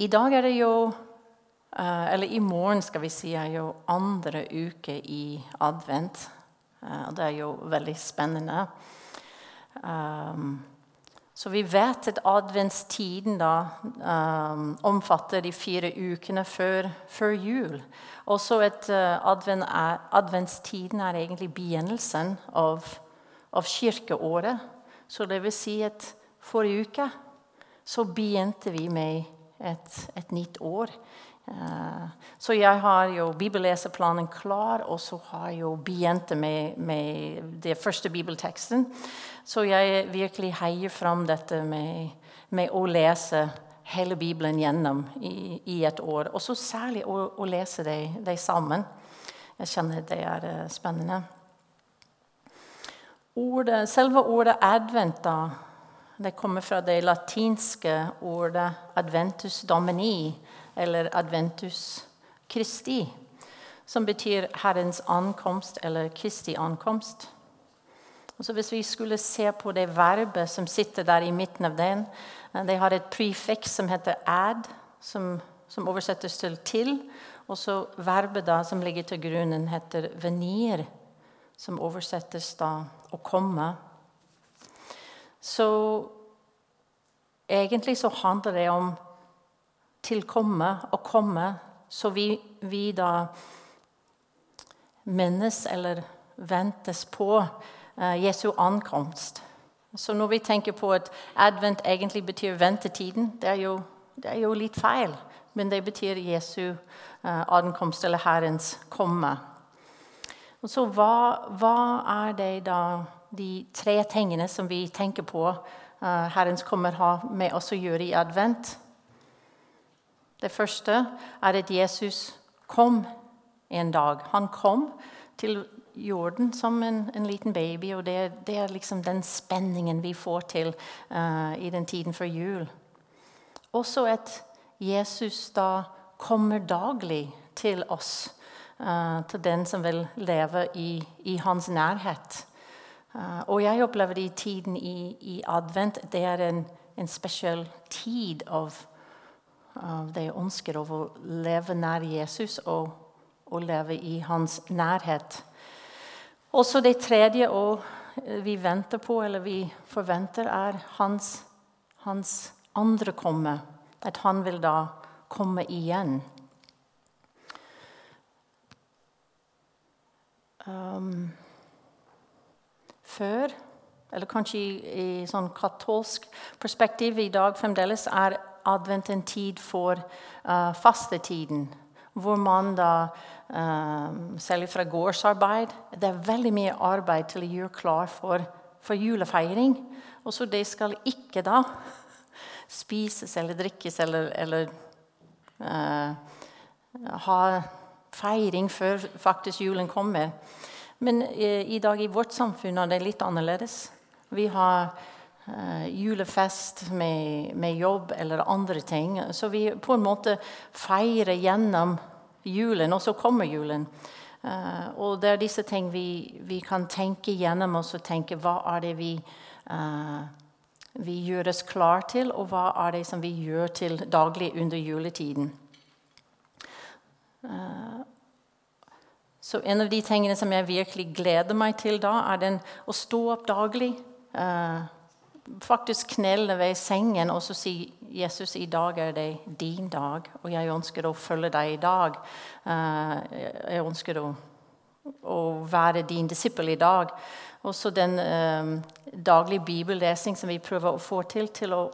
I dag er det jo eh, Eller i morgen skal vi si er jo andre uke i advent. Eh, og det er jo veldig spennende. Um, så vi vet at adventstiden da omfatter de fire ukene før, før jul. Også at advent er, adventstiden er egentlig begynnelsen av, av kirkeåret. Så det vil si at forrige uke så begynte vi med et, et nytt år. Uh, så jeg har jo bibelleseplanen klar, og så har jeg jo begynt med, med den første bibelteksten. Så jeg virkelig heier fram dette med, med å lese hele Bibelen gjennom i, i et år. Og så særlig å, å lese dem sammen. Jeg kjenner det er uh, spennende. Ordet, selve ordet advent da, det kommer fra det latinske ordet 'adventus domini', eller 'adventus Christi', som betyr 'Herrens ankomst' eller 'Kristi ankomst'. Og så Hvis vi skulle se på det verbet som sitter der i midten av den De Det har et prefiks som heter 'ad', som, som oversettes til 'til'. Og så verbet da, som ligger til grunnen, heter 'venir', som oversettes da 'å komme'. Så egentlig så handler det om tilkomme og komme, så vi, vi da minnes eller ventes på uh, Jesu ankomst. Så når vi tenker på at advent egentlig betyr ventetiden, det er jo, det er jo litt feil. Men det betyr Jesu uh, ankomst, eller Herrens komme. Og så hva, hva er det da de tre tingene som vi tenker på Herrens kommer ha med oss å gjøre i advent? Det første er at Jesus kom en dag. Han kom til jorden som en, en liten baby, og det, det, er liksom den spenningen vi får til uh, i den tiden før jul. Også at Jesus da kommer daglig til oss, uh, til den som vil leve i, i hans nærhet. Uh, og jeg opplever i tiden i, i advent. Det er en, en spesiell tid av, av det jeg ønsker å leve nær Jesus og, og leve i hans nærhet. Også det tredje og vi venter på, eller vi forventer, er hans, hans andre komme. At han vil da komme igjen. Um, før, eller kanskje i, i sånn katolsk perspektiv i dag fremdeles, er advent en tid for uh, fastetiden. Hvor man da Um, særlig fra gårdsarbeid. Det er veldig mye arbeid til å gjøre klar for, for julefeiring. Og så det skal ikke da spises eller drikkes eller, eller uh, ha feiring før faktisk julen kommer. Men uh, i dag i vårt samfunn er det litt annerledes. Vi har uh, julefest med, med, jobb eller andre ting. Så vi på en måte feirer gjennom julen, og så kommer julen. Uh, og det er disse ting vi, vi kan tenke gjennom og tenke hva er det vi, uh, vi gjøres klar til, og hva er det som vi gjør til daglig under juletiden. Så En av de tingene som jeg virkelig gleder meg til da, er den å stå opp daglig. Eh, faktisk knelle ved sengen og så si Jesus, i dag er det din dag, og jeg ønsker å følge deg i dag. Eh, jeg ønsker å, å være din disippel i dag. Også den eh, daglige bibellesing som vi prøver å få til, til å,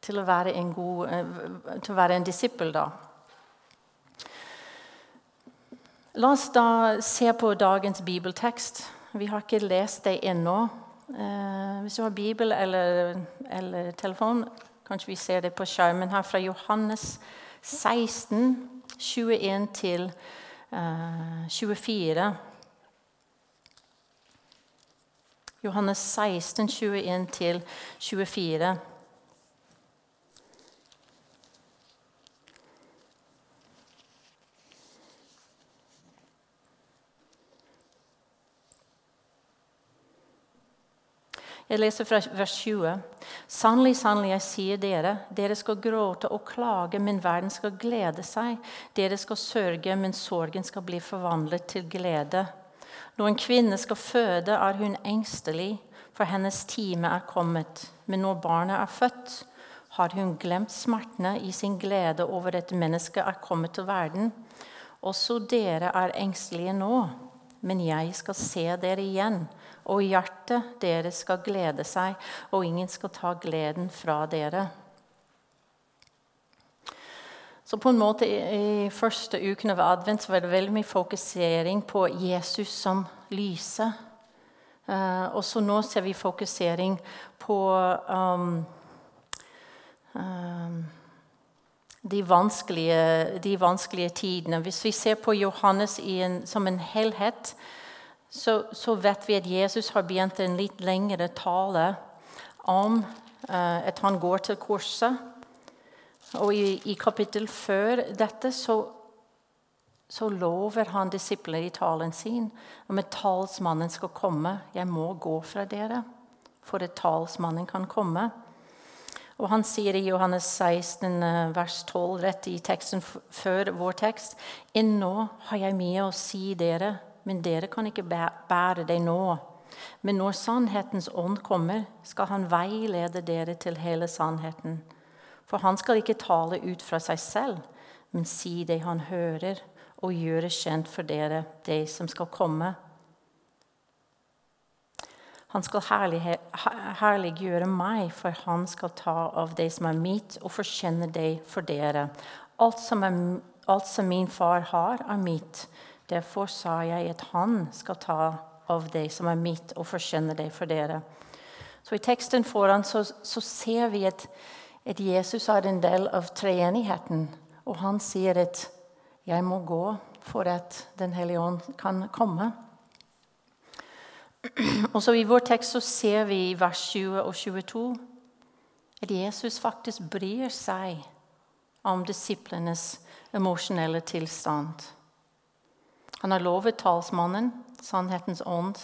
til å være en god, uh, til å være en disippel, da. La oss da se på dagens bibeltekst. Vi har ikke lest det ennå. Eh, hvis du har Bibel eller, eller, telefon, kanskje vi ser det på skjermen her fra Johannes 16, 21 til eh, 24. Johannes 16, 21 til 24. Jeg leser fra vers 20. Sannelig, sannelig, jeg sier dere, dere skal gråte og klage, men verden skal glede seg. Dere skal sørge, men sorgen skal bli forvandlet til glede. Når en kvinne skal føde, er hun engstelig, for hennes time er kommet. Men når barnet er født, har hun glemt smertene i sin glede over at mennesket er kommet til verden. Også dere er engstelige nå, men jeg skal se dere igjen, og hjertet deres skal glede seg, og ingen skal ta gleden fra dere. Så på en måte I første uken av advent var det veldig mye fokusering på Jesus som lyset. Uh, og så nå ser vi fokusering på um, um, de, vanskelige, de, vanskelige, tidene. Hvis vi ser på Johannes en, som en helhet, så, så, vet vi at Jesus har begynt en litt lengre tale om uh, at han går til korset. Og i, i kapittel før dette så, så lover han disipler i talen sin om at talsmannen skal komme. 'Jeg må gå fra dere, for at talsmannen kan komme.' Og Han sier i Johannes 16, eh, vers 12, rett i teksten før vår tekst, 'Ennå har jeg mye å si dere, men dere kan ikke bære dem nå.' Men når sannhetens ånd kommer, skal han veilede dere til hele sannheten. For han skal ikke tale ut fra seg selv, men si det han hører, og gjøre kjent for dere det som skal komme. Han skal herliggjøre meg, for han skal ta av det som er mitt, og forkjenne det for dere. Alt som, er, alt som min far har, er mitt. Derfor sa jeg at han skal ta av det som er mitt, og forkjenne det for dere. Så I teksten foran så, så ser vi at at Jesus er en del av treenigheten. Og han sier at 'jeg må gå for at Den hellige ånd kan komme'. Og så I vår tekst så ser vi i vers 20 og 22 at Jesus faktisk bryr seg om disiplenes emosjonelle tilstand. Han har lovet talsmannen, sannhetens ånd,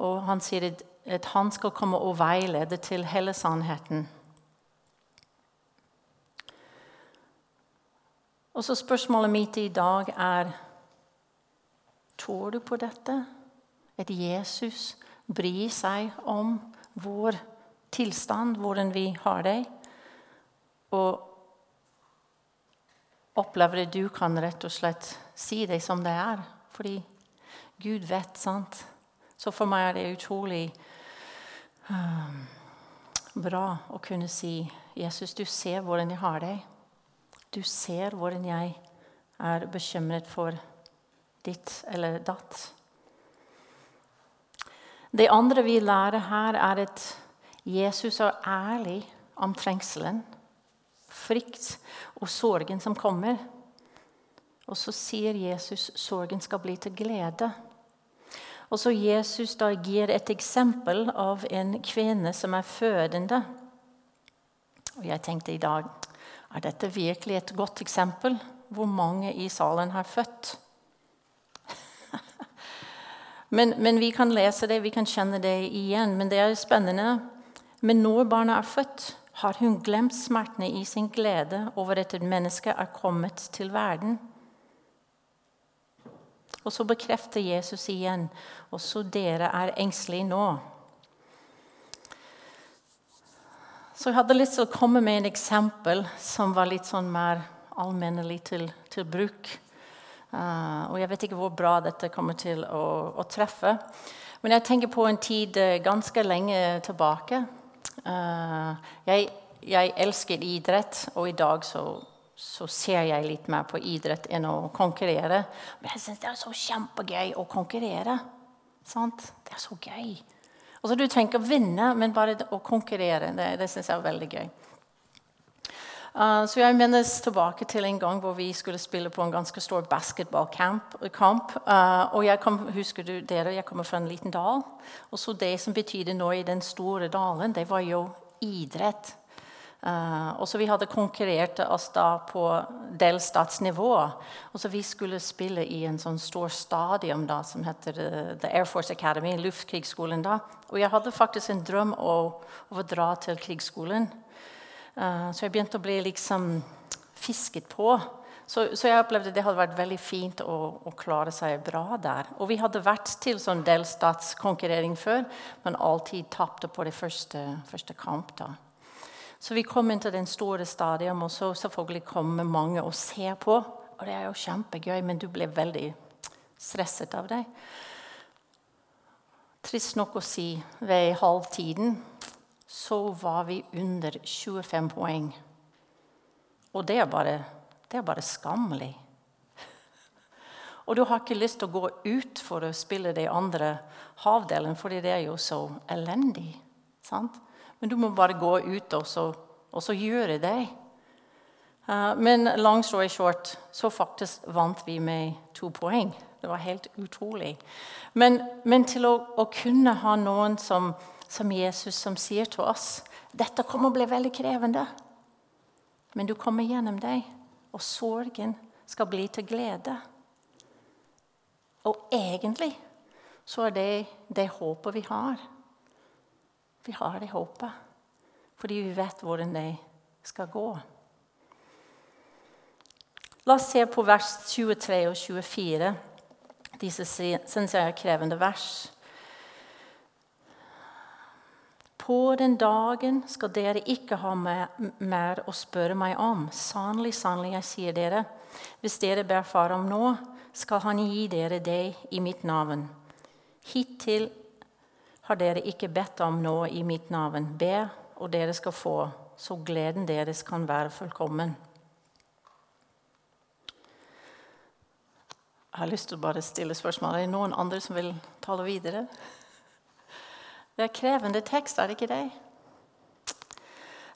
og han sier at han skal komme og veilede til hele sannheten. Og så Spørsmålet mitt i dag er Tror du på dette? At Jesus bryr seg om vår tilstand, hvordan vi har det? Og opplever det du kan rett og slett si det som det er? Fordi Gud vet, sant? Så for meg er det utrolig um, bra å kunne si Jesus, du ser hvordan jeg har deg.' Du ser hvordan jeg er bekymret for ditt eller datt. Det andre vi lærer her, er at Jesus er ærlig om trengselen, frykt og sorgen som kommer. Og så sier Jesus sorgen skal bli til glede. Og så Jesus da gir et eksempel av en kvinne som er fødende. Og jeg tenkte i dag er dette virkelig et godt eksempel? Hvor mange i salen har født? men, men, vi kan lese det, vi kan kjenne det igjen. Men det er spennende. Men når barnet er født, har hun glemt smertene i sin glede over at et menneske er kommet til verden. Og så bekrefter Jesus igjen også dere er engstelige nå. Så jeg hadde lyst til å komme med en eksempel som var litt sånn mer allmennelig til, til bruk. Uh, og jeg vet ikke hvor bra dette kommer til å, å, treffe. Men jeg tenker på en tid uh, ganske lenge tilbake. Uh, jeg, jeg elsket idrett, og i dag så, så, ser jeg litt mer på idrett enn å konkurrere. Men jeg syns det er så kjempegøy å konkurrere. Sant? Det er så gøy. Altså, du trenger ikke å vinne, men bare å konkurrere. Det, det syns jeg er veldig gøy. Uh, så Jeg minnes tilbake til en gang hvor vi skulle spille på en ganske stor basketballkamp. Uh, og jeg kom, husker du dere, jeg kommer fra en liten dal. Og så Det som betydde noe i den store dalen, det var jo idrett. Uh, og så Vi hadde konkurrert oss da på delstatsnivå. og så Vi skulle spille i en sånn stor stadion da, som heter uh, The Air Force Academy, luftkrigsskolen. da. Og jeg hadde faktisk en drøm om å dra til krigsskolen. Uh, så jeg begynte å bli liksom fisket på. Så, så, jeg opplevde det hadde vært veldig fint å, å, klare seg bra der. Og vi hadde vært til sånn delstatskonkurrering før, men alltid tapte på det første, første kamp. da. Så vi kom inn til den store stadion, og så selvfølgelig kommer mange og ser på. Og det er jo kjempegøy, men du blir veldig stresset av det. Trist nok å si, ved halvtiden så var vi under 25 poeng. Og det er bare det er bare skammelig. Og du har ikke lyst til å gå ut for å spille de andre havdelen, fordi det er jo så elendig. Sant? Men du må bare gå ut og så, og så gjøre det. Uh, men long story short, så faktisk vant vi med to poeng. Det var helt utrolig. Men, men til å, å, kunne ha noen som, som Jesus som sier til oss dette kommer å bli veldig krevende, men du kommer gjennom det og sorgen skal bli til glede. Og egentlig så er det det håpet vi har. Vi har det håpet fordi vi vet hvordan det skal gå. La oss se på vers 23 og 24. Disse syns jeg er krevende vers. På den dagen skal dere ikke ha mer å spørre meg om. Sannelig, sannelig, jeg sier dere, hvis dere ber Far om noe, skal Han gi dere det i mitt navn. Hittil har dere ikke bedt om noe i mitt navn. Be, og dere skal få, så gleden deres kan være fullkommen. Jeg har lyst til å bare stille spørsmål. Er det noen andre som vil tale videre? Det er krevende tekst, er det ikke det?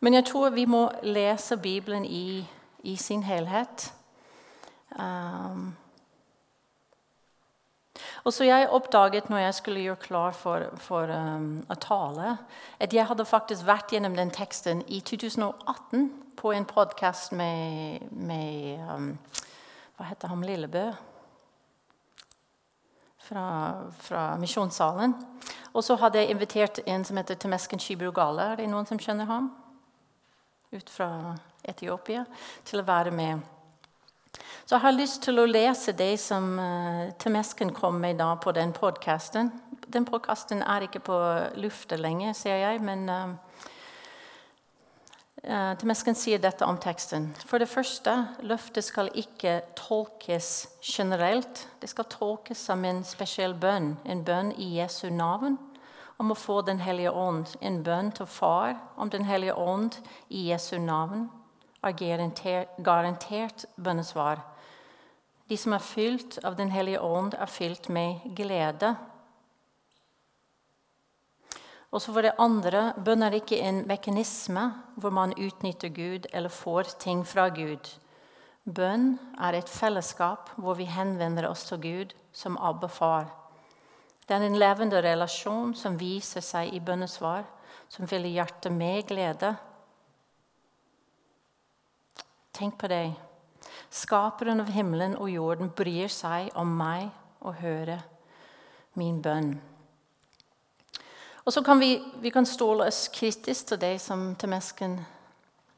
Men jeg tror vi må lese Bibelen i, i sin helhet. Um, og så Jeg oppdaget når jeg skulle gjøre klar for, for um, å tale, at jeg hadde faktisk vært gjennom den teksten i 2018 på en podkast med, med um, Hva heter han Lillebø? Fra, fra Misjonssalen. Og så hadde jeg invitert en som heter Temesken Shibrugala. Er det noen som kjenner ham? Ut fra Etiopia. Til å være med. Så jeg har lyst til å lese det som uh, Temesken kom med da på den podkasten. Den podkasten er ikke på lufta lenger, ser jeg, men uh, Temesken sier dette om teksten. For det første, løftet skal ikke tolkes generelt. Det skal tolkes som en spesiell bønn, en bønn i Jesu navn om å få Den hellige ånd, en bønn til Far om Den hellige ånd i Jesu navn, er garantert bønnesvar. De som er fylt av Den hellige ånd, er fylt med glede. Og så for det andre, Bønn er ikke en mekanisme hvor man utnytter Gud eller får ting fra Gud. Bønn er et fellesskap hvor vi henvender oss til Gud som Abba far. Det er en levende relasjon som viser seg i bønnesvar, som fyller hjertet med glede. Tenk på det. Skaperen av himmelen og jorden bryr seg om meg og hører min bønn. Og så kan vi, vi kan ståle oss kritisk til det som Temesken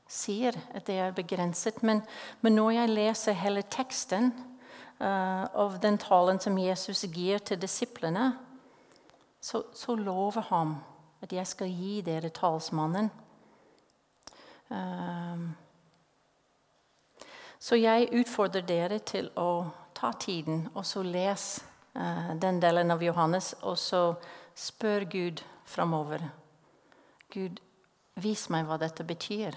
sier, at det er begrenset. Men, men når jeg leser hele teksten, uh, av den talen som Jesus gir til disiplene, så, så lover han at jeg skal gi dere talsmannen. Um, så jeg utfordrer dere til å ta tiden og så lese eh, den delen av Johannes, og så spør Gud framover. Gud, vis meg hva dette betyr.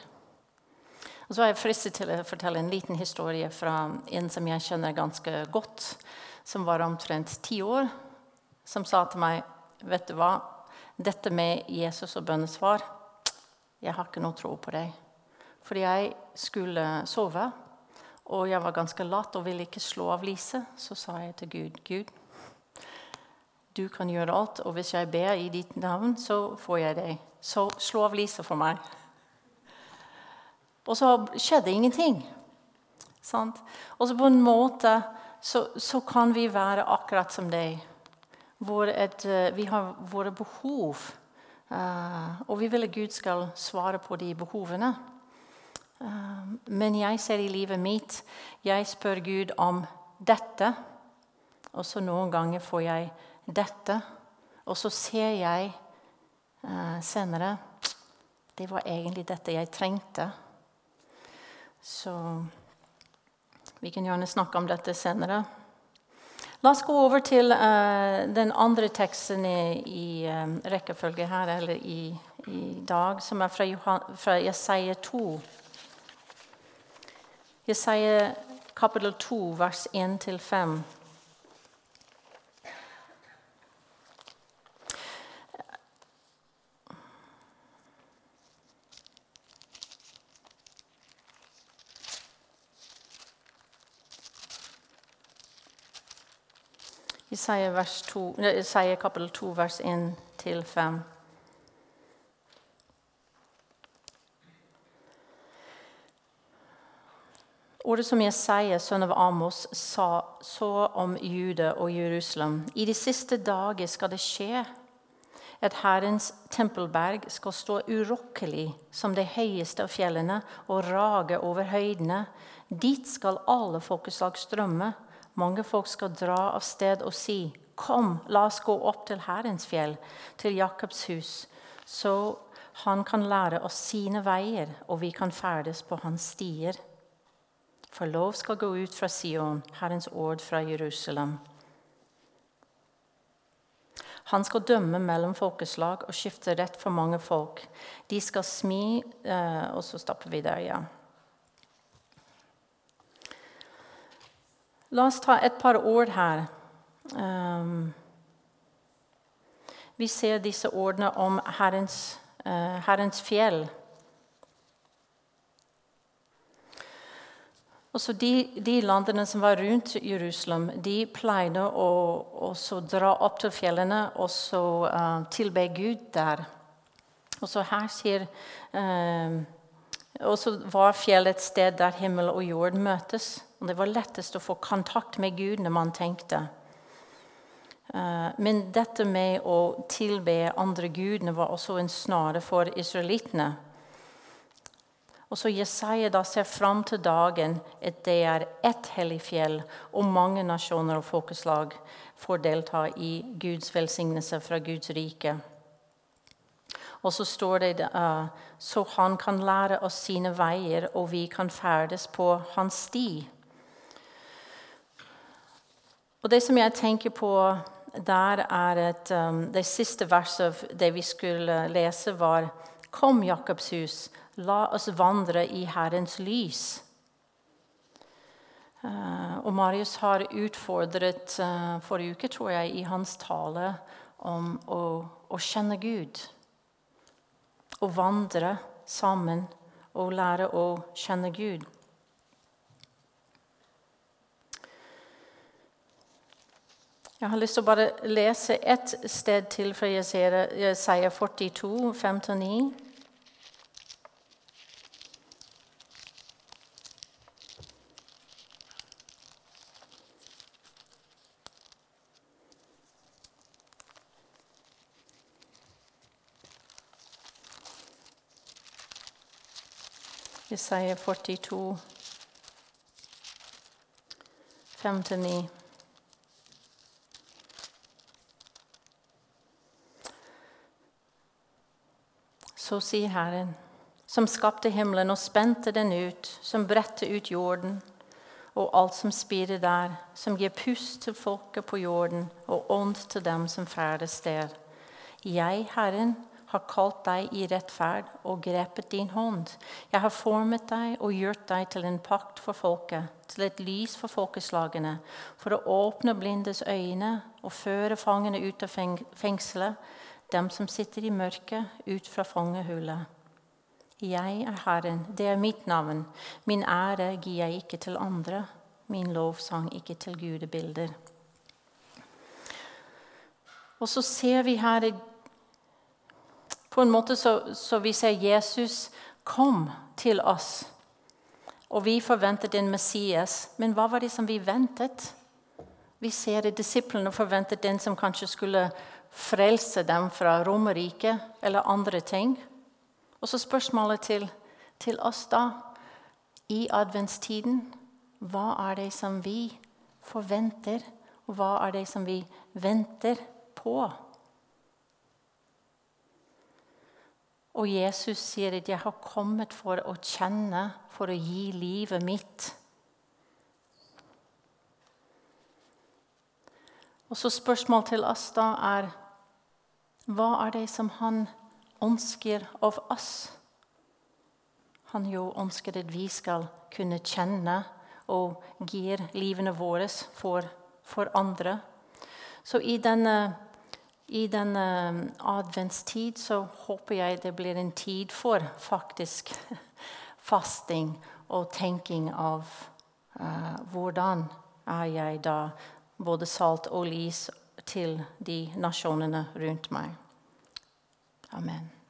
Og så er jeg fristet til å fortelle en liten historie fra en som jeg kjenner ganske godt, som var omtrent ti år, som sa til meg Vet du hva? Dette med Jesus og bønnesvar Jeg har ikke noe tro på deg.' Fordi jeg skulle sove, og jeg var ganske lat og ville ikke slå av lyset. Så sa jeg til Gud Gud, du kan gjøre alt, og hvis jeg ber i ditt navn, så får jeg deg. Så slå av lyset for meg. Og så skjedde ingenting. Sant? Og så på en måte så, så, kan vi være akkurat som deg. Hvor eh, vi har våre behov. Uh, og vi vil at Gud skal svare på de behovene. Uh, men jeg ser i livet mitt Jeg spør Gud om dette. Og så noen ganger får jeg dette. Og så ser jeg uh, senere Det var egentlig dette jeg trengte. Så vi kan gjerne snakke om dette senere. La oss gå over til uh, den andre teksten i um, rekkefølge her, eller i, i, dag, som er fra, Johan, fra Jesaja 2. Jesaja kapittel 2, vers 1-5. Jesaja 2, Isaiah kapittel 2, vers 1-5. Ordet som Jesaja, sønn av Amos, sa så om Jude og Jerusalem. I de siste dager skal det skje at Herrens tempelberg skal stå urokkelig som det høyeste av fjellene og rage over høydene. Dit skal alle folkeslag strømme. Mange folk skal dra av sted og si, 'Kom, la oss gå opp til Herrens fjell, til Jakobs hus,' så han kan lære oss sine veier, og vi kan ferdes på hans stier. For lov skal gå ut fra Sion, Herrens ord fra Jerusalem. Han skal dømme mellom folkeslag og skifte rett for mange folk. De skal smi eh, Og så stopper vi der, ja. La oss ta et par ord her. Um, vi ser disse ordene om Herrens, uh, Herrens fjell. Også de, de, landene som var rundt Jerusalem, de pleide å, dra opp til fjellene og så, uh, tilbe Gud der. Og så her sier uh, Og så var fjellet et sted der himmel og jord møtes. Og det var lettest å få kontakt med Gud når man tenkte. Eh, men dette med å tilbe andre gudene var også en snare for israelittene. Og så Jesaja da ser fram til dagen at det er ett hellig fjell, og mange nasjoner og folkeslag får delta i Guds velsignelse fra Guds rike. Og så står det uh, så han kan lære oss sine veier, og vi kan ferdes på hans sti. Og Det som jeg tenker på der, er at um, det siste verset det vi skulle lese, var Kom, Jakobs hus, la oss vandre i Herrens lys. Uh, og Marius har utfordret uh, forrige uke, tror jeg, i hans tale om å, å kjenne Gud. Å vandre sammen og lære å kjenne Gud. Jeg har lyst til å bare lese ett sted til fra Jesaja 42, 5-9. Jesaja 42, 5-9. Så sier Herren, som skapte himmelen og spente den ut, som bredte ut jorden og alt som spirer der, som gir pust til folket på jorden og ånd til dem som ferdes der. Jeg, Herren, har kalt deg i rettferd og grepet din hånd. Jeg har formet deg og gjort deg til en pakt for folket, til et lys for folkeslagene, for å åpne blindes øyne og føre fangene ut av fengselet, dem som sitter i mørket, ut fra fangehullet. Jeg er Herren, det er mitt navn. Min ære gir jeg ikke til andre, min lovsang ikke til gudebilder. Og så ser vi her På en måte så, så vi ser Jesus kom til oss. Og vi forventet en Messias, men hva var det som vi ventet? Vi ser at disiplene forventet den som kanskje skulle frelse dem fra Romerriket eller andre ting. Og så spørsmålet til, til oss da, i adventstiden hva er det som vi forventer, og hva er det som vi venter på? Og Jesus sier at 'jeg har kommet for å kjenne, for å gi livet mitt'. Og så Spørsmålet til oss da er hva er det som han ønsker av oss? Han jo ønsker at vi skal kunne kjenne og gir livene våre for, for andre. Så i denne, i denne adventstid så håper jeg det blir en tid for faktisk fasting og tenking av uh, hvordan er jeg da både salt og lys til de nasjonene rundt meg. Amen.